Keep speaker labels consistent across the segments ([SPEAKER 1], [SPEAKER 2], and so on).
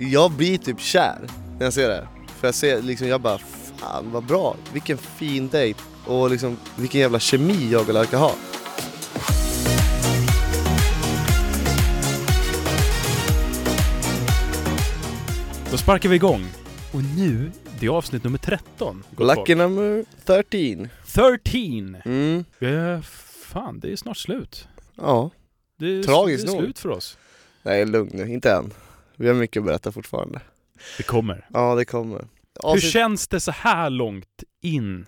[SPEAKER 1] jag blir typ kär när jag ser det. För jag ser liksom, jag bara fan vad bra, vilken fin dejt och liksom vilken jävla kemi jag och Lärka har.
[SPEAKER 2] Då sparkar vi igång. Och nu, det är avsnitt nummer 13. gott
[SPEAKER 1] Lucky number 13.
[SPEAKER 2] folk. 13!
[SPEAKER 1] Mm,
[SPEAKER 2] Eh, fan, det är snart slut.
[SPEAKER 1] ja.
[SPEAKER 2] Det är,
[SPEAKER 1] Tragiskt
[SPEAKER 2] det är
[SPEAKER 1] nog.
[SPEAKER 2] slut för oss.
[SPEAKER 1] Nej lugn nu, inte än. Vi har mycket att berätta fortfarande.
[SPEAKER 2] Det kommer.
[SPEAKER 1] Ja det kommer.
[SPEAKER 2] Hur
[SPEAKER 1] Avsnitt-
[SPEAKER 2] känns det så här långt in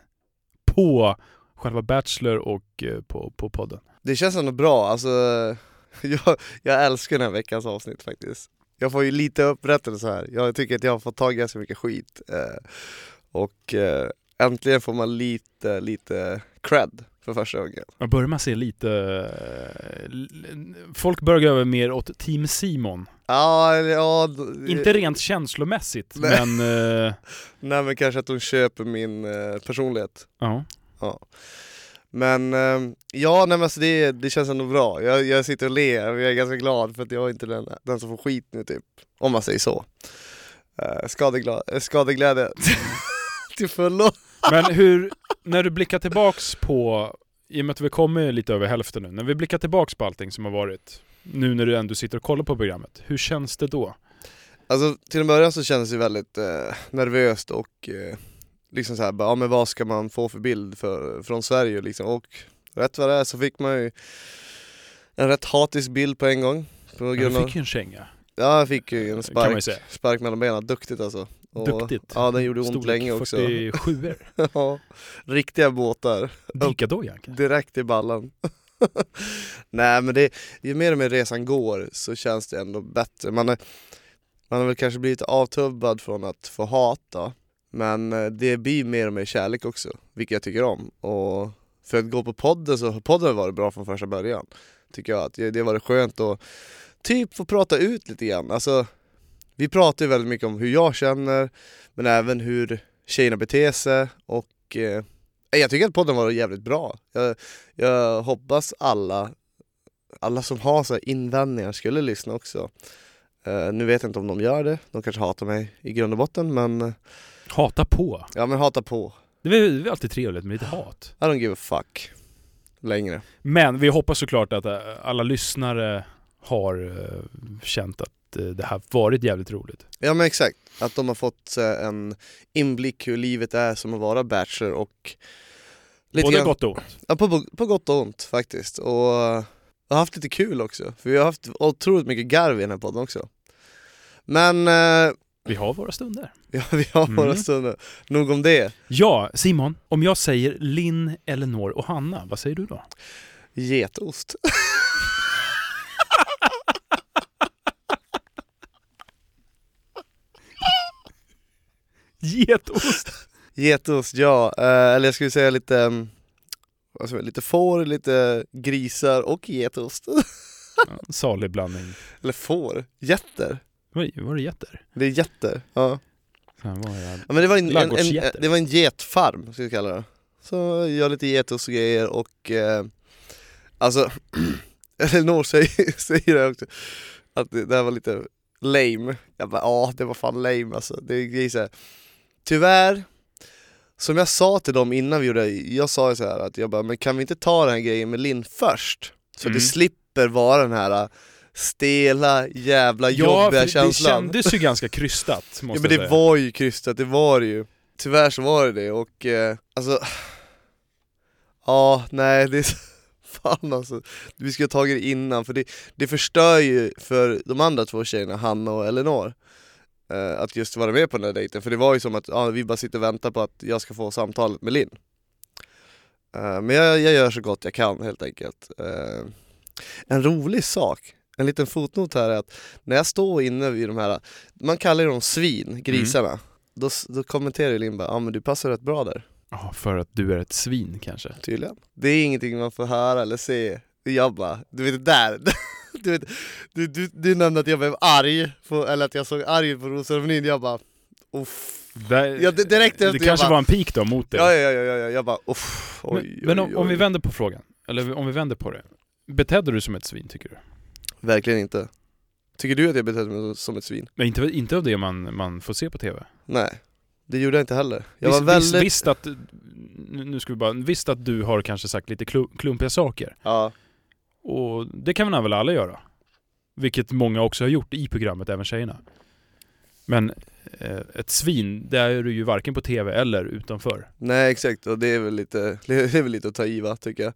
[SPEAKER 2] på själva Bachelor och eh, på, på podden?
[SPEAKER 1] Det känns ändå bra, alltså jag, jag älskar den här veckans avsnitt faktiskt. Jag får ju lite upprättelse här, jag tycker att jag har fått tag i ganska mycket skit. Eh, och eh, äntligen får man lite, lite cred för första gången.
[SPEAKER 2] Man börjar att se lite... Folk börjar gå över mer åt Team Simon.
[SPEAKER 1] Ja, ja
[SPEAKER 2] Inte rent känslomässigt,
[SPEAKER 1] Nej.
[SPEAKER 2] men... eh,
[SPEAKER 1] Nej men kanske att hon köper min eh, personlighet.
[SPEAKER 2] ja.
[SPEAKER 1] Men eh, ja, nej, men alltså det, det känns ändå bra. Jag, jag sitter och ler och jag är ganska glad för att jag är inte den, den som får skit nu typ. Om man säger så. Uh, skadegla, eh, skadeglädje till fullo.
[SPEAKER 2] Men hur, när du blickar tillbaks på, i och med att vi kommer lite över hälften nu, när vi blickar tillbaks på allting som har varit, nu när du ändå sitter och kollar på programmet, hur känns det då?
[SPEAKER 1] Alltså till en början så kändes det väldigt eh, nervöst och eh, liksom så här, bara, ja men vad ska man få för bild för, från Sverige liksom. Och rätt vad det är så fick man ju en rätt hatisk bild på en gång. På
[SPEAKER 2] Du
[SPEAKER 1] grund av,
[SPEAKER 2] fick ju en känga,
[SPEAKER 1] ja jag fick ju en spark, spark mellan benen, duktigt alltså. Och,
[SPEAKER 2] Duktigt.
[SPEAKER 1] Ja den gjorde ont
[SPEAKER 2] Storlek
[SPEAKER 1] länge också.
[SPEAKER 2] 47
[SPEAKER 1] ja, riktiga båtar.
[SPEAKER 2] Dikadojan kanske?
[SPEAKER 1] Direkt i ballan. Nej men det, ju mer och mer resan går så känns det ändå bättre. Man, är, man har väl kanske blivit avtubbad från att få hata. Men eh, det blir mer och mer kärlek också, vilket jag tycker om. Och för att gå på podden så har podden varit bra från första början. Tycker jag. Att det har varit skönt att typ få prata ut lite grann. Alltså, vi pratar ju väldigt mycket om hur jag känner, men även hur tjejerna beter sig och eh, jag tycker att podden var jävligt bra. Jag, jag hoppas alla, alla som har så invändningar skulle lyssna också. Eh, nu vet jag inte om de gör det, de kanske hatar mig i grund och botten men eh,
[SPEAKER 2] Hata på.
[SPEAKER 1] ja men hata på.
[SPEAKER 2] Det är det är alltid trevligt med lite hat.
[SPEAKER 1] I don't give a fuck. Längre.
[SPEAKER 2] Men vi hoppas såklart att eh, alla lyssnare har eh, känt att det här varit jävligt roligt.
[SPEAKER 1] Ja men exakt, att de har fått eh, en inblick hur livet är som att vara bachelor och lite
[SPEAKER 2] Både
[SPEAKER 1] grann-
[SPEAKER 2] gott och ont.
[SPEAKER 1] Ja, på, på gott och ont faktiskt. Och eh, jag har haft lite kul också, för vi har haft otroligt mycket garv i den här podden också. Men eh,
[SPEAKER 2] Vi har våra stunder.
[SPEAKER 1] ja, vi har
[SPEAKER 2] Mm.
[SPEAKER 1] våra stunder. Nog om det.
[SPEAKER 2] Ja, Simon, om jag säger Linn, Elinor och Hanna, vad säger du då?
[SPEAKER 1] Getost.
[SPEAKER 2] Getost!
[SPEAKER 1] Getost, ja. Eh, eller jag skulle säga lite, säga, lite får, lite grisar och getost.
[SPEAKER 2] Ja, Salig blandning.
[SPEAKER 1] eller får, getter.
[SPEAKER 2] Oj, var det getter?
[SPEAKER 1] Det är getter. Ja.
[SPEAKER 2] Var det...
[SPEAKER 1] Ja, men det var en, en, en, det var en getfarm, ska vi kalla det. Så jag gör lite getost och grejer och eh, alltså, Elinor säger, säger det också, att det, det här var lite lame. Jag bara ja, det var fan lame alltså. Det är grejer. Tyvärr, som jag sa till dem innan vi gjorde det, jag sa så här att jag bara, men kan vi inte ta den här grejen med Linn först? Så
[SPEAKER 2] Mm.
[SPEAKER 1] det slipper vara den här stela, jävla
[SPEAKER 2] Ja,
[SPEAKER 1] jobbiga
[SPEAKER 2] för det
[SPEAKER 1] känslan.
[SPEAKER 2] kändes ju ganska krystat, måste
[SPEAKER 1] Ja men det
[SPEAKER 2] säga.
[SPEAKER 1] var ju krystat, det var det ju. Tyvärr så var det det och eh, alltså Ja, nej det är Fan alltså, vi skulle ha tagit det innan för det, det förstör ju för de andra två tjejerna, Hanna och Elinor Att just vara med på den här dejten, för det var ju som att ja, vi bara sitter och väntar på att jag ska få samtalet med Linn eh, Men jag, jag gör så gott jag kan helt enkelt eh, En rolig sak, en liten fotnot här är att när jag står inne vid de här, man kallar dem svin, grisarna då, s- då kommenterar Linn bara, ja men du passar rätt bra där
[SPEAKER 2] Ja, för att du är ett svin kanske.
[SPEAKER 1] tydligen. Det är ingenting man får höra eller se. Jag bara, du vet det där. Du, vet, du, du, du nämnde att jag blev arg, på, eller att jag såg arg på Rosamunin, jag bara uff.
[SPEAKER 2] Där,
[SPEAKER 1] Ja, det- direkt efter
[SPEAKER 2] det kanske
[SPEAKER 1] bara-
[SPEAKER 2] var en pik då mot dig.
[SPEAKER 1] Ja, ja, ja, ja, ja, jag bara uff. Oj,
[SPEAKER 2] men men om,
[SPEAKER 1] oj,
[SPEAKER 2] om vi
[SPEAKER 1] oj.
[SPEAKER 2] vänder på frågan, eller om vi vänder på det. Betedde du som ett svin tycker du?
[SPEAKER 1] Verkligen inte. Tycker du att jag betedde mig som ett svin?
[SPEAKER 2] Men inte, inte av det man, man får se på TV.
[SPEAKER 1] Nej, det gjorde jag inte heller. Jag
[SPEAKER 2] visst,
[SPEAKER 1] var väldigt...
[SPEAKER 2] visst, visst att, nu ska vi bara, visst att du har kanske sagt lite klu- klumpiga saker.
[SPEAKER 1] Ja,
[SPEAKER 2] Och det kan väl alla göra. Vilket många också har gjort i programmet, även tjejerna. Men eh, ett svin, det är du ju varken på TV eller utanför.
[SPEAKER 1] nej exakt och det är väl lite, det är väl lite att ta i va, tycker jag.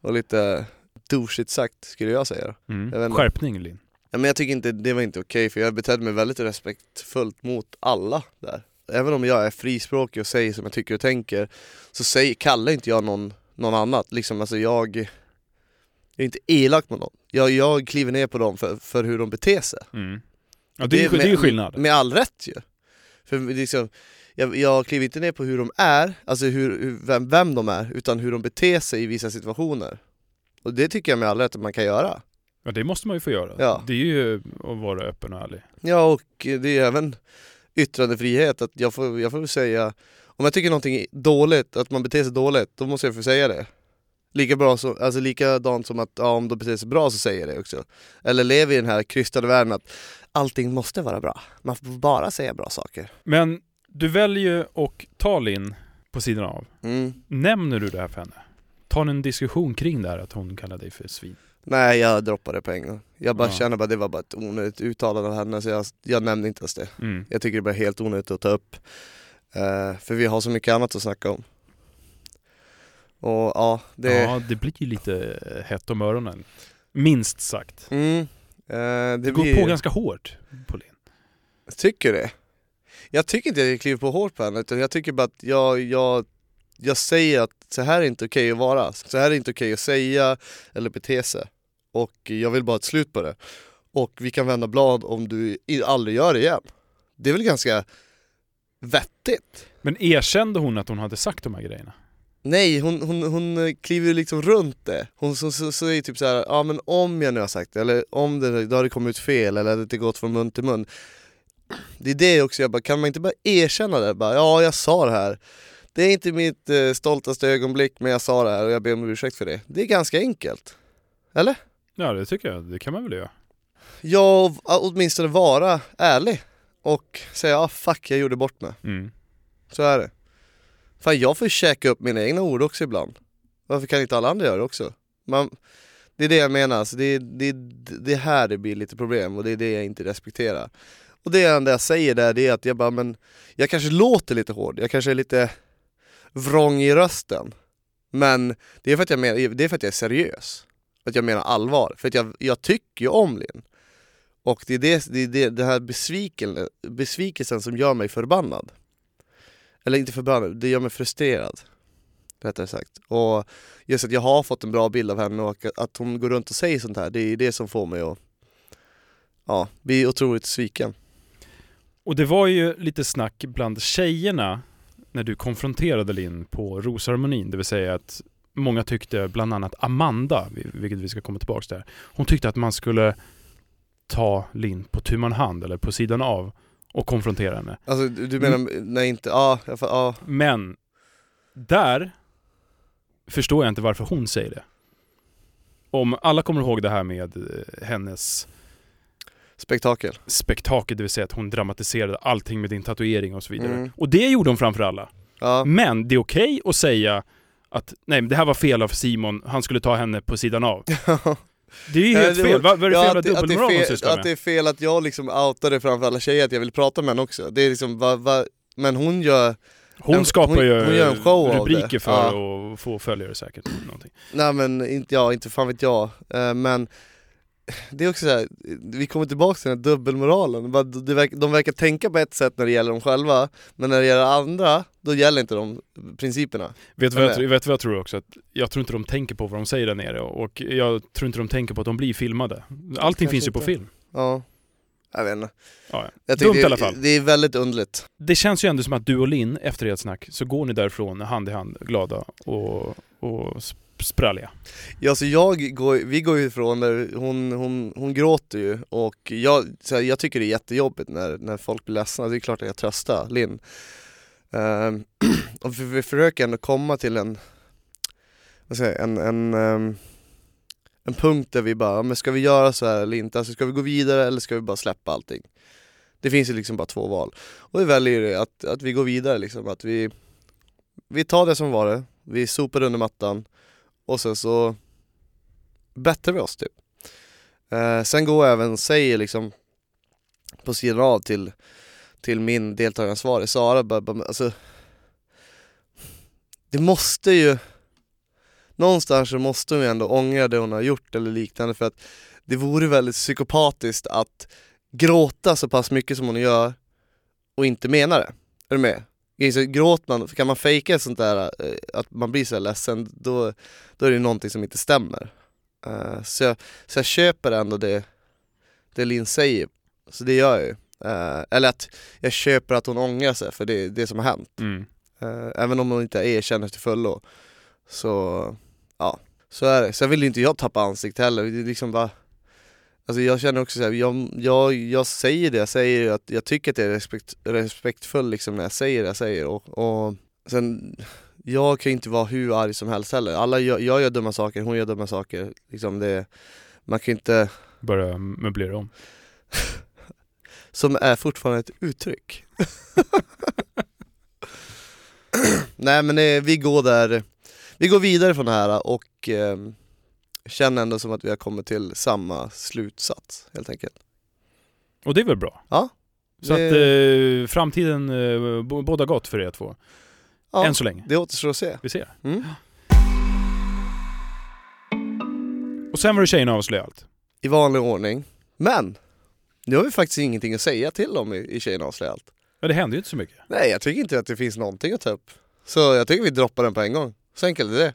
[SPEAKER 1] Och lite douchigt sagt skulle jag säga.
[SPEAKER 2] Mm.
[SPEAKER 1] Jag.
[SPEAKER 2] Skärpning Linn.
[SPEAKER 1] Ja, men jag tycker inte, det var inte okej för jag betedde mig väldigt respektfullt mot alla där. Även om jag är frispråkig och säger som jag tycker och tänker så säger, kallar inte jag någon, någon annat. Liksom, alltså jag, jag är inte elak mot någon. Jag, jag kliver ner på dem för, för hur de beter sig.
[SPEAKER 2] Mm. Ja, det, är, ju- det är ju
[SPEAKER 1] med-
[SPEAKER 2] skillnad.
[SPEAKER 1] Med all rätt ju. För liksom, jag, jag kliver inte ner på hur de är, alltså hur, vem, vem de är, utan hur de beter sig i vissa situationer. Och det tycker jag med all rätt att man kan göra.
[SPEAKER 2] Ja, det måste man ju få göra.
[SPEAKER 1] Ja.
[SPEAKER 2] Det är ju att vara öppen och ärlig.
[SPEAKER 1] Ja och det är även yttrandefrihet, att jag får, jag får säga Om jag tycker någonting är dåligt, att man beter sig dåligt, då måste jag få säga det Lika bra som, alltså likadant som att ja, om de beter sig bra så säger det också Eller lever i den här krystade världen att allting måste vara bra, man får bara säga bra saker
[SPEAKER 2] Men du väljer ju att ta Linn på sidan av.
[SPEAKER 1] mm.
[SPEAKER 2] Nämner du det här för henne? Tar ni en diskussion kring det här att hon kallar dig för svin?
[SPEAKER 1] Nej jag droppade det på en gång Jag bara
[SPEAKER 2] Ja.
[SPEAKER 1] känner bara det var bara ett onödigt uttalande av henne så jag, jag nämnde inte ens det
[SPEAKER 2] Mm.
[SPEAKER 1] Jag tycker det är helt onödigt att ta upp Eh, För vi har så mycket annat att snacka om Och ja, det...
[SPEAKER 2] Ja, det blir ju lite eh, hett om öronen. Minst sagt.
[SPEAKER 1] Mm, eh, det
[SPEAKER 2] går
[SPEAKER 1] blir...
[SPEAKER 2] på ganska hårt på Linn.
[SPEAKER 1] Tycker det? Jag tycker inte att jag kliver på hårt på henne utan jag tycker bara att jag, jag, jag säger att så här är inte okej att vara. Så här är inte okej att säga eller bete sig. Och jag vill bara ha ett slut på det. Och vi kan vända blad om du aldrig gör det igen. Det är väl ganska vettigt?
[SPEAKER 2] Men erkände hon att hon hade sagt de här grejerna?
[SPEAKER 1] Nej, hon, hon, hon eh, kliver liksom runt det. Hon är typ så här, ja men om jag nu har sagt det, eller om det, då har det kommit fel, eller att det gått från mun till mun. Det är det också, jag bara, kan man inte bara erkänna det? Bara, ja, jag sa det här. Det är inte mitt eh, stoltaste ögonblick, men jag sa det här och jag ber om ursäkt för det. Det är ganska enkelt. Eller?
[SPEAKER 2] Ja, det tycker jag. Det kan man väl göra.
[SPEAKER 1] Ja, åtminstone vara ärlig. Och säga, ja fuck, jag gjorde bort mig.
[SPEAKER 2] Mm.
[SPEAKER 1] Så är det. Fan jag får käka upp mina egna ord också ibland. Varför kan inte alla andra göra det också? Man, det är det jag menar, alltså det, är- det, det här det blir lite problem och det är det jag inte respekterar. Och det enda jag säger där det är att jag bara, men jag kanske låter lite hård, jag kanske är lite vrång i rösten. Men det är för att jag, menar, det är, för att jag är seriös. Att jag menar allvar. För att jag, jag tycker ju om Linn. Och det är det, det, är det, det här besvikelsen som gör mig förbannad. Eller inte förbannad, det gör mig frustrerad. Rättare sagt. Och just att jag har fått en bra bild av henne och att hon går runt och säger sånt här, det är det som får mig att ja, bli otroligt sviken.
[SPEAKER 2] Och det var ju lite snack bland tjejerna när du konfronterade Linn på rosceremonin. Det vill säga att många tyckte, bland annat Amanda, vilket vi ska komma tillbaka till. Hon tyckte att man skulle ta Linn på tu man hand eller på sidan av och konfrontera henne.
[SPEAKER 1] Alltså du menar, nej inte, ja, fa- ja,
[SPEAKER 2] Men där förstår jag inte varför hon säger det. Om alla kommer ihåg det här med eh, hennes
[SPEAKER 1] spektakel.
[SPEAKER 2] spektakel, det vill säga att hon dramatiserade allting med din tatuering och så vidare.
[SPEAKER 1] Mm.
[SPEAKER 2] Och det gjorde hon framför alla.
[SPEAKER 1] Ja,
[SPEAKER 2] Men det är okej att säga att nej, det här var fel av Simon, han skulle ta henne på sidan av. Det är ju
[SPEAKER 1] Ja,
[SPEAKER 2] helt
[SPEAKER 1] det
[SPEAKER 2] fel. Vad är det
[SPEAKER 1] Ja,
[SPEAKER 2] för
[SPEAKER 1] att, det, att, det
[SPEAKER 2] dubbelmoral
[SPEAKER 1] är fel,
[SPEAKER 2] sysslar
[SPEAKER 1] att
[SPEAKER 2] med?
[SPEAKER 1] det är fel att jag liksom outade framför alla tjejer att jag vill prata med henne också. Det är liksom, va, va, men hon gör,
[SPEAKER 2] Hon skapar
[SPEAKER 1] hon-
[SPEAKER 2] ju
[SPEAKER 1] hon gör en show av
[SPEAKER 2] rubriker
[SPEAKER 1] det.
[SPEAKER 2] för
[SPEAKER 1] Ja.
[SPEAKER 2] att få följare säkert. Någonting.
[SPEAKER 1] nej men inte jag, inte fan vet jag. Eh, men det är också så här, vi kommer tillbaka till den här dubbelmoralen. Det de verkar tänka på ett sätt när det gäller dem själva, men när det gäller andra, då gäller inte de principerna.
[SPEAKER 2] Vet du vad, jag, vet vad jag tror också? Att jag tror inte de tänker på vad de säger där nere och jag tror inte de tänker på att de blir filmade. Allting
[SPEAKER 1] Kanske
[SPEAKER 2] finns ju på film.
[SPEAKER 1] Ja, jag vet inte.
[SPEAKER 2] Ja, ja.
[SPEAKER 1] Jag
[SPEAKER 2] Dumt
[SPEAKER 1] tycker
[SPEAKER 2] i
[SPEAKER 1] det,
[SPEAKER 2] alla fall.
[SPEAKER 1] Det är väldigt underligt.
[SPEAKER 2] Det känns ju ändå som att du och Linn, efter ert snack, så går ni därifrån hand i hand, glada och, och spralliga.
[SPEAKER 1] Ja, så jag går, vi går ju ifrån där hon, hon, hon gråter ju och jag, så här, jag tycker det är jättejobbigt när, när folk blir ledsna, det är klart att jag tröstar Linn. Ehm, och vi, vi försöker ändå komma till en, vad säger jag, en, en, um, en punkt där vi bara, men ska vi göra så här eller inte? Alltså ska vi gå vidare eller ska vi bara släppa allting? Det finns ju liksom bara två val. Och vi väljer ju att, att vi går vidare liksom, att vi, vi tar det som var det, vi sopar under mattan och sen så bättrar vi oss typ. Eh, sen går jag även och säger liksom på sidan av till, till min deltagaransvarig Sara, bara, bara, alltså det måste ju någonstans så måste hon ju ändå ångra det hon har gjort eller liknande för att det vore väldigt psykopatiskt att gråta så pass mycket som hon gör och inte mena det. Är du med? Så gråter man, kan man fejka sånt där, eh, att man blir så ledsen, då, då är det någonting som inte stämmer. Uh, så, jag, så jag köper ändå det, det Linn säger, så det gör jag ju. Uh, eller att jag köper att hon ångrar sig för det, det som har hänt.
[SPEAKER 2] Mm.
[SPEAKER 1] Uh, även om hon inte erkänner till fullo. Så, ja, så är det. Sen vill inte jag tappa ansikte heller, det är liksom bara Alltså jag känner också såhär, jag, jag, jag säger det jag säger, att jag tycker att jag är respekt, respektfull liksom när jag säger det jag säger och, och sen jag kan ju inte vara hur arg som helst heller. Alla gör, jag gör dumma saker, hon gör dumma saker. Liksom det, man kan ju inte...
[SPEAKER 2] Börja möblera om.
[SPEAKER 1] som är fortfarande ett uttryck. Nej men eh, vi går där, vi går vidare från det här och eh, känner ändå som att vi har kommit till samma slutsats helt enkelt.
[SPEAKER 2] Och det är väl bra?
[SPEAKER 1] Ja.
[SPEAKER 2] Så
[SPEAKER 1] det,
[SPEAKER 2] att eh, framtiden eh, båda gott för er två.
[SPEAKER 1] ja,
[SPEAKER 2] Än så länge.
[SPEAKER 1] det återstår att se.
[SPEAKER 2] Vi ser.
[SPEAKER 1] Mm.
[SPEAKER 2] Och sen var det tjejerna avslöjade allt.
[SPEAKER 1] I vanlig ordning. Men, nu har vi faktiskt ingenting att säga till om i, i Tjejerna avslöjar allt.
[SPEAKER 2] Ja, det hände ju inte så mycket.
[SPEAKER 1] Nej, jag tycker inte att det finns någonting att ta upp. Så jag tycker vi droppar den på en gång. Så enkelt är det.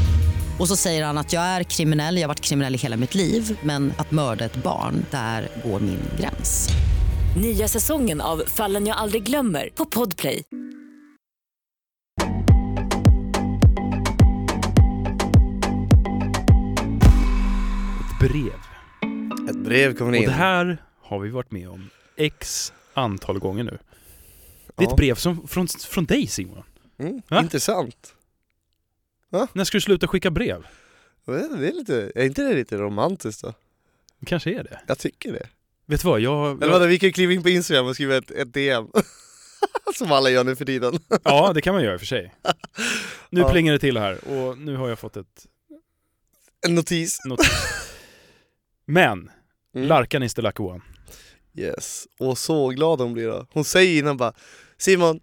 [SPEAKER 3] Och så säger han att jag är kriminell, jag har varit kriminell i hela mitt liv men att mörda ett barn, där går min gräns.
[SPEAKER 4] Nya säsongen av Fallen jag aldrig glömmer på Podplay.
[SPEAKER 2] Ett brev.
[SPEAKER 1] Ett brev kommer
[SPEAKER 2] Och
[SPEAKER 1] in.
[SPEAKER 2] det här har vi varit med om x antal gånger nu. Det är
[SPEAKER 1] Ja.
[SPEAKER 2] ett brev som, från, från dig Simon.
[SPEAKER 1] Mm,
[SPEAKER 2] Va? När ska du sluta skicka brev?
[SPEAKER 1] Det är, lite, är inte det lite romantiskt då?
[SPEAKER 2] Det kanske är det.
[SPEAKER 1] Jag tycker det.
[SPEAKER 2] Vet du vad, jag...
[SPEAKER 1] Eller
[SPEAKER 2] jag
[SPEAKER 1] vi kan ju kliva in på Instagram och skriva ett, ett DM. Som alla gör nu för tiden.
[SPEAKER 2] ja, det kan man göra i och för sig. Nu
[SPEAKER 1] Ja.
[SPEAKER 2] plingar det till här och nu har jag fått ett
[SPEAKER 1] En notis.
[SPEAKER 2] notis. Men,
[SPEAKER 1] Mm.
[SPEAKER 2] Larkan is the lucky one.
[SPEAKER 1] Yes, och så glad hon blir då. Hon säger innan bara Simon,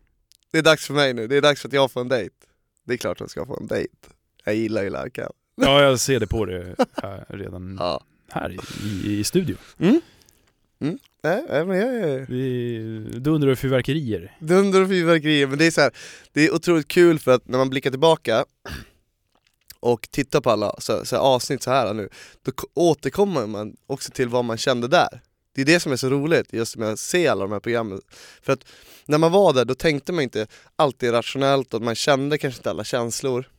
[SPEAKER 1] det är dags för mig nu, det är dags för att jag får en dejt. Det är klart hon ska få en dejt. Jag gillar ju Larkan.
[SPEAKER 2] Ja, jag ser det på här, redan
[SPEAKER 1] Ja.
[SPEAKER 2] här i, i, studion.
[SPEAKER 1] Mm. Mm. Nej, nej, men jag är...
[SPEAKER 2] Vi dundrar och fyrverkerier.
[SPEAKER 1] Dunder och fyrverkerier, men det är så här, det är otroligt kul för att när man blickar tillbaka och tittar på alla så, så avsnitt så här nu, då återkommer man också till vad man kände där. Det är det som är så roligt just med att se alla de här programmen. För att när man var där då tänkte man inte alltid rationellt och man kände kanske inte alla känslor.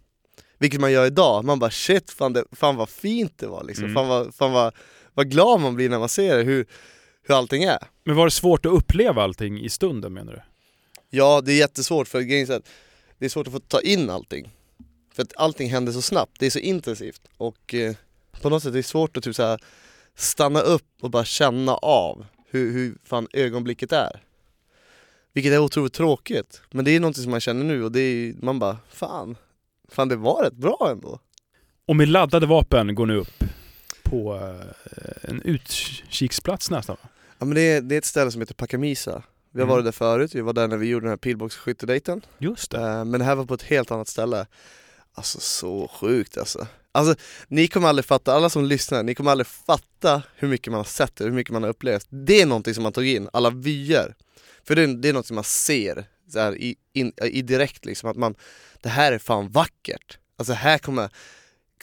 [SPEAKER 1] Vilket man gör idag, man bara shit, fan, det, fan vad fint det var liksom.
[SPEAKER 2] Mm.
[SPEAKER 1] Fan, vad, fan vad, vad glad man blir när man ser hur, hur allting är.
[SPEAKER 2] Men var det svårt att uppleva allting i stunden menar du?
[SPEAKER 1] Ja, det är jättesvårt för grejen det är svårt att få ta in allting. För att allting händer så snabbt, det är så intensivt och eh, på något sätt är det svårt att typ så här stanna upp och bara känna av hur, hur fan ögonblicket är. Vilket är otroligt tråkigt, men det är någonting som man känner nu och det är, man bara fan, fan det var rätt bra ändå.
[SPEAKER 2] Och med laddade vapen går ni upp på eh, en utkiksplats nästan va?
[SPEAKER 1] Ja men det är, det är ett ställe som heter Pakamisa. Vi har
[SPEAKER 2] Mm.
[SPEAKER 1] varit där förut, vi var där när vi gjorde den här pilbågsskyttedejten.
[SPEAKER 2] Just det.
[SPEAKER 1] Eh, Men det här var på ett helt annat ställe. Alltså så sjukt alltså. Alltså ni kommer aldrig fatta, alla som lyssnar, ni kommer aldrig fatta hur mycket man har sett det, hur mycket man har upplevt. Det är någonting som man tog in, alla vyer. För det är, det är något som man ser så här, i, in, i direkt liksom, att man, det här är fan vackert. Alltså här kommer,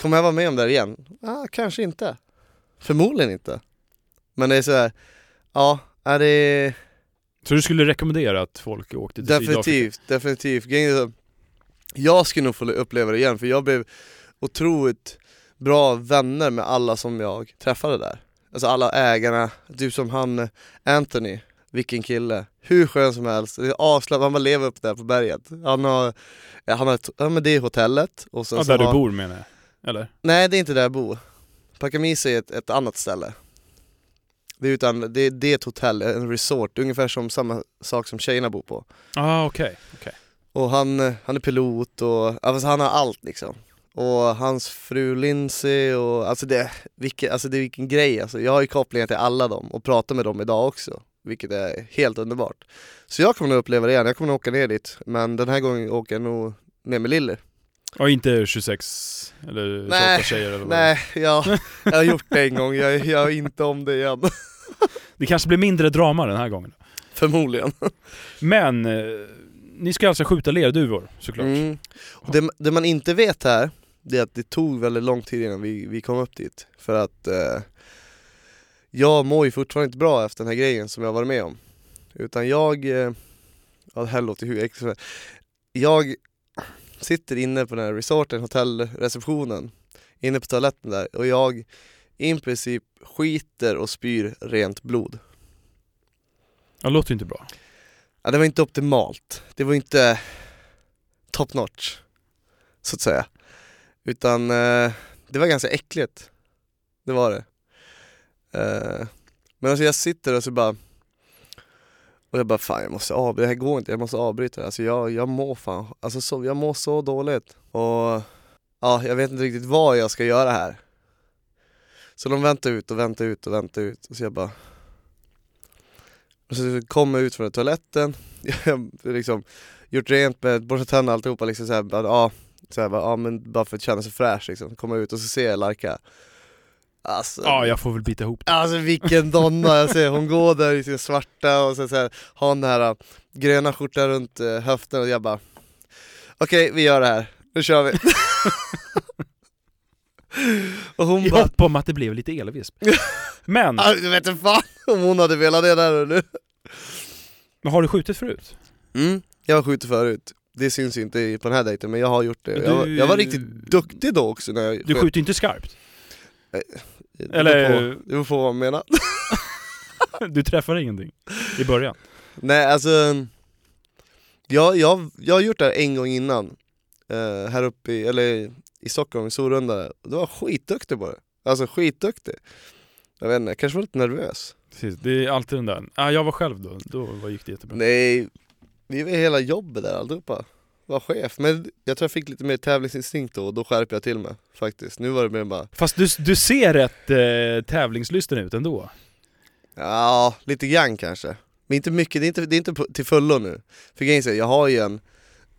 [SPEAKER 1] kommer jag vara med om det här igen? Ah, kanske inte. Förmodligen inte. Men det är så här, ja, är det
[SPEAKER 2] Så du skulle rekommendera att folk åkte till Sydafrika?
[SPEAKER 1] definitivt, definitivt. Jag skulle nog få uppleva det igen för jag blev otroligt bra vänner med alla som jag träffade där. Alltså alla ägarna, typ som han Anthony, vilken kille. Hur skön som helst, det är avslappnat, han bara lever upp där på berget. Han har, han har ja men det är hotellet och sen
[SPEAKER 2] Ja,
[SPEAKER 1] så
[SPEAKER 2] där du
[SPEAKER 1] har,
[SPEAKER 2] bor menar jag? Eller?
[SPEAKER 1] Nej det är inte där jag bor. Pakamisa är ett, ett annat ställe. Det är, utan, det, det är ett hotell, en resort, ungefär som samma sak som tjejerna bor på.
[SPEAKER 2] Ah, okej.
[SPEAKER 1] Och han, han är pilot och, alltså han har allt liksom. Och hans fru Lindsay och alltså det, vilken, alltså det är vilken grej alltså. Jag har ju kopplingar till alla dem och pratar med dem idag också. Vilket är helt underbart. Så jag kommer nog uppleva det igen, jag kommer nog åka ner dit. Men den här gången åker jag nog ner med Lille.
[SPEAKER 2] Och inte 26 eller 28
[SPEAKER 1] Nej,
[SPEAKER 2] tjejer eller vad
[SPEAKER 1] Nej, jag, jag har gjort det en gång, jag jag gör inte om det igen.
[SPEAKER 2] Det kanske blir mindre drama den här gången.
[SPEAKER 1] Förmodligen.
[SPEAKER 2] Men, eh, ni ska alltså skjuta lerduvor såklart?
[SPEAKER 1] Mm. Och det, det man inte vet här, det är att det tog väldigt lång tid innan vi, vi kom upp dit. För att eh, jag mår ju fortfarande inte bra efter den här grejen som jag varit med om. Utan jag, eh, ja det här låter hur äckligt. Jag sitter inne på den här resorten, hotellreceptionen, inne på toaletten där och jag i princip skiter och spyr rent blod.
[SPEAKER 2] Ja, låter ju inte bra.
[SPEAKER 1] Ja, det var inte optimalt. Det var inte top notch, så att säga. Utan eh, det var ganska äckligt. Det var det. Eh, men alltså jag sitter och så bara och jag bara fan jag måste avbryta, det här går inte, jag måste avbryta Alltså jag, jag mår fan, alltså så, jag mår så dåligt och ja, jag vet inte riktigt vad jag ska göra här. Så de väntar ut och väntar ut och väntar ut och så jag bara och så kommer jag ut från toaletten, jag har liksom gjort rent med, borstat tänderna alltihopa liksom såhär, ja, så här, bara, ja men bara för att känna sig fräsch liksom, kommer ut och så ser jag Larka. Alltså,
[SPEAKER 2] Ja, jag får väl bita ihop det.
[SPEAKER 1] Alltså vilken donna. Jag ser, hon går där i sin svarta och så, så här, har den här äh, gröna skjortan runt äh, höften och jag bara Okej, vi gör det här, nu kör vi. Och hon
[SPEAKER 2] I
[SPEAKER 1] bara,
[SPEAKER 2] hopp om att det blev lite elvisp. Men,
[SPEAKER 1] jag vet inte fan om hon hade velat det där och nu.
[SPEAKER 2] Men har du skjutit förut?
[SPEAKER 1] mm, Jag har skjutit förut, det syns inte på den här dejten men jag har gjort det,
[SPEAKER 2] Men
[SPEAKER 1] jag, var-
[SPEAKER 2] du-
[SPEAKER 1] jag var riktigt duktig då också när jag
[SPEAKER 2] Du skjuter inte skarpt?
[SPEAKER 1] Det
[SPEAKER 2] eller-
[SPEAKER 1] beror på, det beror på vad man menar
[SPEAKER 2] Du träffar ingenting i början?
[SPEAKER 1] Nej alltså jag, jag, jag har gjort det här en gång innan eh, Här uppe i, eller i Stockholm, i Sorunda Det var skitduktig på det Alltså skitduktig Jag vet inte, jag kanske var lite nervös
[SPEAKER 2] Precis, det är alltid den där. Ah, jag var själv då, då var- gick det jättebra.
[SPEAKER 1] Nej, vi var hela jobbet där allihopa Var chef, men jag tror jag fick lite mer tävlingsinstinkt då och då skärpte jag till mig faktiskt Nu var det mer bara,
[SPEAKER 2] Fast du, du ser rätt eh, tävlingslysten ut ändå.
[SPEAKER 1] ja lite grann kanske Men inte mycket, det är inte, det är inte till fullo nu För grejen är jag har ju en,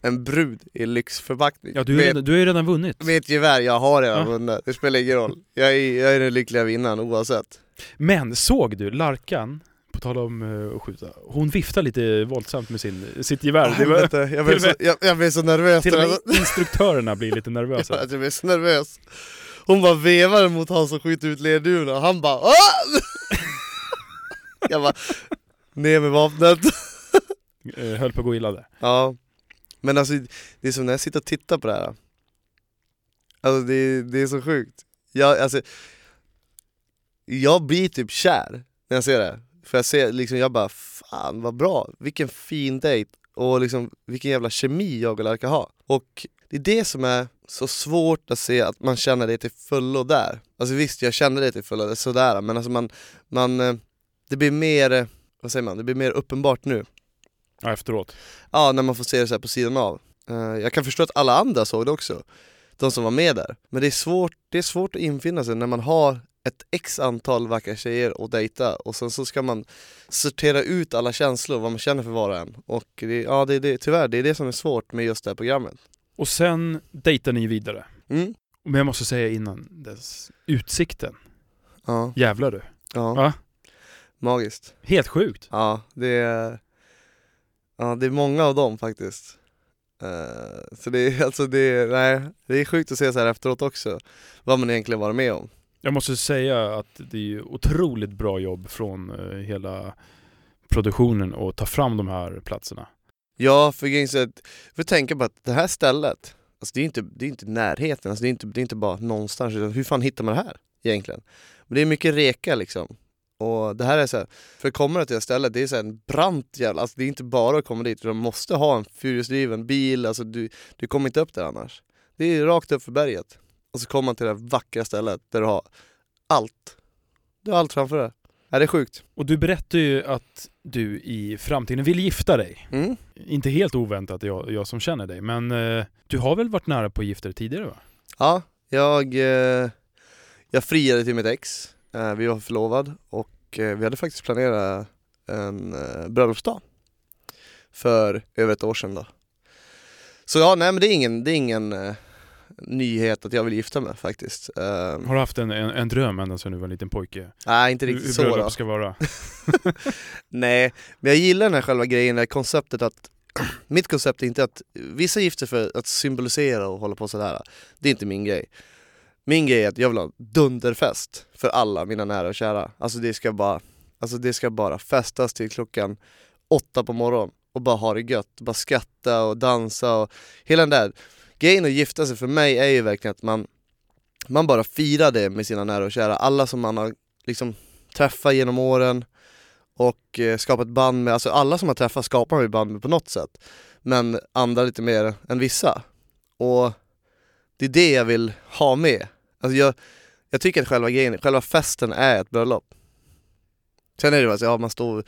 [SPEAKER 1] en brud i lyxförpackning
[SPEAKER 2] Ja, du, är
[SPEAKER 1] Med-
[SPEAKER 2] redan, du har ju redan vunnit.
[SPEAKER 1] Med ett gevär, jag har redan
[SPEAKER 2] Ja.
[SPEAKER 1] vunnit, det spelar ingen roll. Jag är, jag är den lyckliga vinnaren oavsett.
[SPEAKER 2] Men såg du Larkan, på tal om eh, att skjuta, hon viftar lite våldsamt med sin, sitt gevär. Var,
[SPEAKER 1] Helvete, jag,
[SPEAKER 2] till
[SPEAKER 1] så, jag, jag blev så nervös.
[SPEAKER 2] till och med instruktörerna blir lite
[SPEAKER 1] Ja,
[SPEAKER 2] nervösa.
[SPEAKER 1] jag blev så nervös. Hon bara vevade mot han som skjuter ut lerduvorna och han bara Åh! Jag bara, ner med vapnet.
[SPEAKER 2] Eh, höll på att gå illa där.
[SPEAKER 1] Ja, men alltså det är som när jag sitter och tittar på det här. Alltså det, det är så sjukt. Jag, alltså, jag blir typ kär när jag ser det. För jag ser liksom, jag bara fan vad bra, vilken fin dejt och liksom vilken jävla kemi jag och Larka har. Och det är det som är så svårt att se att man känner det till fullo där. Alltså visst, jag känner det till fullo, sådär, men alltså man, man, eh, det blir mer, eh, vad säger man, det blir mer uppenbart nu.
[SPEAKER 2] Ja, efteråt.
[SPEAKER 1] Ja, när man får se det så här på sidan av. Eh, jag kan förstå att alla andra såg det också, de som var med där. Men det är svårt, det är svårt att infinna sig när man har ett x antal vackra tjejer att dejta och sen så ska man sortera ut alla känslor, vad man känner för var och en. Och det, ja, det, det, tyvärr, det är det som är svårt med just det här programmet.
[SPEAKER 2] Och sen dejtar ni vidare.
[SPEAKER 1] Mm.
[SPEAKER 2] Men jag måste säga innan dess, utsikten.
[SPEAKER 1] Ja,
[SPEAKER 2] Jävlar du.
[SPEAKER 1] ja.
[SPEAKER 2] Va?
[SPEAKER 1] magiskt.
[SPEAKER 2] Helt sjukt.
[SPEAKER 1] Ja, det är, ja, det är många av dem faktiskt. Eh, så det är alltså, det är, nej, det är sjukt att se så här efteråt också, vad man egentligen varit med om.
[SPEAKER 2] Jag måste säga att det är ju otroligt bra jobb från eh, hela produktionen att ta fram de här platserna.
[SPEAKER 1] Ja, för grejen är att, för tänka på att det här stället, alltså det är inte, det är inte närheten, alltså det, är inte, det är inte bara någonstans, utan hur fan hittar man det här egentligen? Men det är mycket reka liksom. Och det här är så här, för kommer du till det här stället, det är så här en brant jävla, alltså det är inte bara att komma dit, du måste ha en fyrhjulsdriven bil, alltså du, du kommer inte upp där annars. Det är rakt upp för berget. Och så kommer man till det här vackra stället där du har allt. Du har allt framför dig. Ja, det är sjukt.
[SPEAKER 2] Och du berättade ju att du i framtiden vill gifta dig.
[SPEAKER 1] Mm.
[SPEAKER 2] Inte helt oväntat, jag, jag som känner dig, men eh, du har väl varit nära på att gifta dig tidigare va?
[SPEAKER 1] Ja, jag, eh, jag friade till mitt ex. Eh, vi var förlovad och eh, vi hade faktiskt planerat en eh, bröllopsdag för över ett år sedan då. Så ja, nej men det är ingen, det är ingen eh, nyhet att jag vill gifta mig faktiskt. Eh,
[SPEAKER 2] Har du haft en, en, en dröm ända sedan du var en liten pojke?
[SPEAKER 1] nej, inte
[SPEAKER 2] Hur,
[SPEAKER 1] riktigt
[SPEAKER 2] hur
[SPEAKER 1] så då.
[SPEAKER 2] bröllop ska vara?
[SPEAKER 1] Nej, men jag gillar den här själva grejen, det här konceptet att mitt koncept är inte att vissa gifter för att symbolisera och hålla på sådär. Det är inte min grej. Min grej är att jag vill ha dunderfest för alla mina nära och kära. Alltså det ska bara, alltså det ska bara festas till klockan åtta på morgonen och bara ha det gött, bara skratta och dansa och hela den där grejen att gifta sig för mig är ju verkligen att man, man bara firar det med sina nära och kära. Alla som man har liksom träffat genom åren och eh, skapat band med, alltså alla som har träffat skapar man ju band med på något sätt. Men andra lite mer än vissa. Och det är det jag vill ha med. Alltså jag, jag tycker att själva grejen, själva festen är ett bröllop. Sen är det ju alltså, ja man står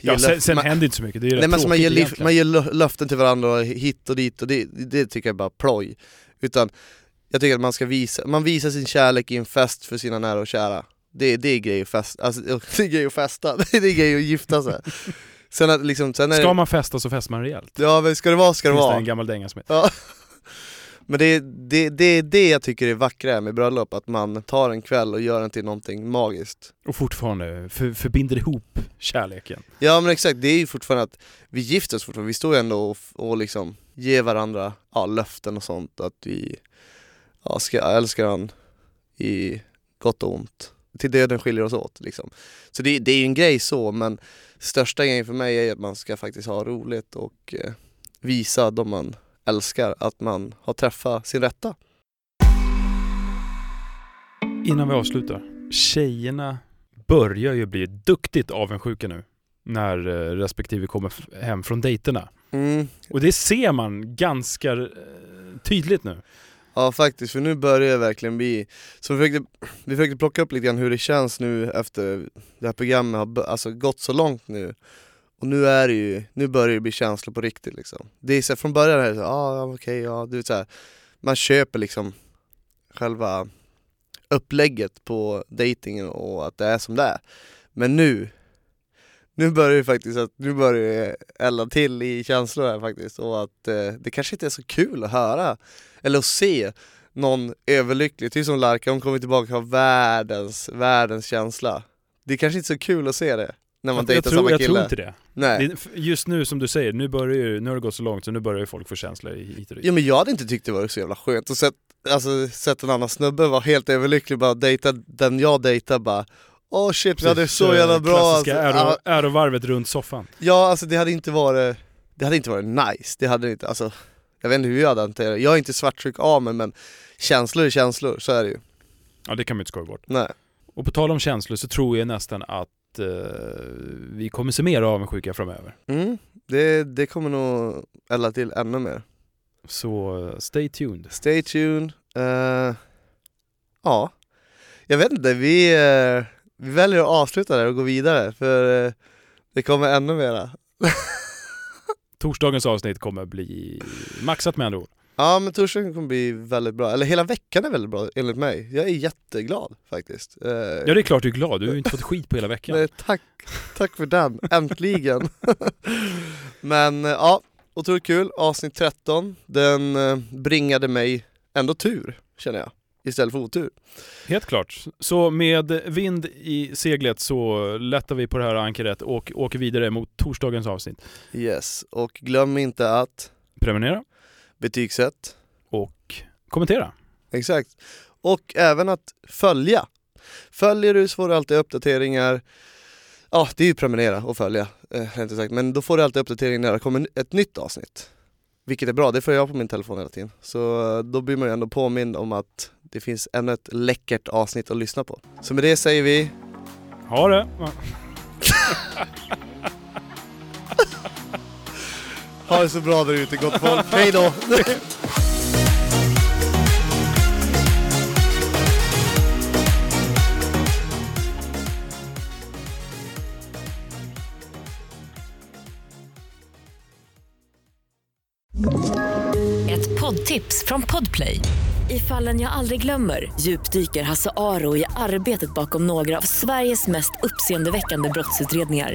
[SPEAKER 2] Ja, sen, sen
[SPEAKER 1] man-
[SPEAKER 2] händer inte så mycket, det är ju
[SPEAKER 1] Nej men man, ger,
[SPEAKER 2] egentligen.
[SPEAKER 1] man ger lö- löften till varandra och hit och dit och det, det tycker jag är bara ploj. Utan jag tycker att man ska visa, man visar sin kärlek i en fest för sina nära och kära. Det, det är grej att festa, alltså, det är grej att festa, det är grej att gifta sig. Sen att liksom, sen är
[SPEAKER 2] Ska
[SPEAKER 1] det,
[SPEAKER 2] man festa så festar man rejält.
[SPEAKER 1] ja men ska det vara ska det
[SPEAKER 2] Finns det
[SPEAKER 1] vara.
[SPEAKER 2] en gammal dänga som heter.
[SPEAKER 1] Ja. Men det är det, det, det jag tycker är vackra med bröllop, att man tar en kväll och gör den till någonting magiskt.
[SPEAKER 2] Och fortfarande för, förbinder ihop kärleken.
[SPEAKER 1] Ja men exakt, det är ju fortfarande att vi gifter oss fortfarande, vi står ju ändå och, och liksom ger varandra ja, löften och sånt att vi ja, ska älska varandra i gott och ont. Till döden skiljer oss åt liksom. Så det, det är ju en grej så men största grejen för mig är att man ska faktiskt ha roligt och eh, visa de man älskar att man har träffat sin rätta.
[SPEAKER 2] Innan vi avslutar. Tjejerna börjar ju bli duktigt avundsjuka nu. När eh, respektive kommer hem från dejterna.
[SPEAKER 1] Mm.
[SPEAKER 2] Och det ser man ganska eh, tydligt nu.
[SPEAKER 1] Ja faktiskt, för nu börjar det verkligen bli Så vi försökte, vi försökte plocka upp lite grann hur det känns nu efter det här programmet har alltså, gått så långt nu och nu är det ju, nu börjar det bli känslor på riktigt liksom. Det är så här, från början är det såhär, ah, okej, okay, ja du vet så här, Man köper liksom själva upplägget på dejtingen och att det är som det är. Men nu nu börjar det faktiskt att, nu börjar det elda till i känslor här faktiskt. Och att eh, det kanske inte är så kul att höra eller att se någon överlycklig, typ som Larka, hon kommer tillbaka och har världens, världens känsla. Det är kanske inte så kul att se det när man
[SPEAKER 2] jag, jag,
[SPEAKER 1] dejtar
[SPEAKER 2] tror,
[SPEAKER 1] samma
[SPEAKER 2] jag
[SPEAKER 1] kille.
[SPEAKER 2] tror inte det.
[SPEAKER 1] Nej.
[SPEAKER 2] det. Just nu som du säger, nu, börjar ju, nu har det gått så långt så nu börjar ju folk få känslor hit och dit.
[SPEAKER 1] Ja men jag hade inte tyckt det var så jävla skönt att sett, alltså, sett en annan snubbe vara helt överlycklig bara dejta den jag dejtar bara Åh shit vi hade så jävla bra alltså.
[SPEAKER 2] Klassiska äro, ärovarvet runt soffan.
[SPEAKER 1] Ja alltså det hade inte varit, det hade inte varit nice, det hade det inte, alltså Jag vet inte hur jag hade hanterat det, jag är inte svartsjuk av mig men känslor är känslor, så är det ju.
[SPEAKER 2] Ja, det kan man inte skoja bort.
[SPEAKER 1] Nej.
[SPEAKER 2] Och på tal om känslor så tror jag nästan att eh, vi kommer se mer avundsjuka framöver.
[SPEAKER 1] Mm, det, det kommer nog elda till ännu mer.
[SPEAKER 2] Så stay tuned.
[SPEAKER 1] Stay tuned. Eh, ja, jag vet inte, vi, eh, vi väljer att avsluta där och gå vidare för eh, det kommer ännu mera.
[SPEAKER 2] Torsdagens avsnitt kommer bli maxat med andra ord.
[SPEAKER 1] Ja men torsdagen kommer bli väldigt bra, eller hela veckan är väldigt bra enligt mig. Jag är jätteglad faktiskt. Eh,
[SPEAKER 2] Ja det är klart du är glad, du har ju inte fått skit på hela veckan.
[SPEAKER 1] Nej, tack, tack för den, äntligen! Men eh, ja, otroligt kul, avsnitt 13, den eh, bringade mig ändå tur känner jag, istället för otur.
[SPEAKER 2] Helt klart. Så med vind i seglet så lättar vi på det här ankaret och åker vidare mot torsdagens avsnitt.
[SPEAKER 1] Yes, och glöm inte att
[SPEAKER 2] Prenumerera
[SPEAKER 1] betygsätt,
[SPEAKER 2] och kommentera.
[SPEAKER 1] exakt. Och även att följa. Följer du så får du alltid uppdateringar Ja, det är ju prenumerera och följa, eh, sagt. Men då får du alltid uppdatering när det kommer ett nytt avsnitt. Vilket är bra, det får jag på min telefon hela tiden. Så eh, då blir man ju ändå påmind om att det finns ännu ett läckert avsnitt att lyssna på. Så med det säger vi
[SPEAKER 2] Ha det!
[SPEAKER 1] Ha det så bra där ute gott folk, hej då!
[SPEAKER 4] Ett poddtips från Podplay. I fallen jag aldrig glömmer djupdyker Hasse Aro i arbetet bakom några av Sveriges mest uppseendeväckande brottsutredningar.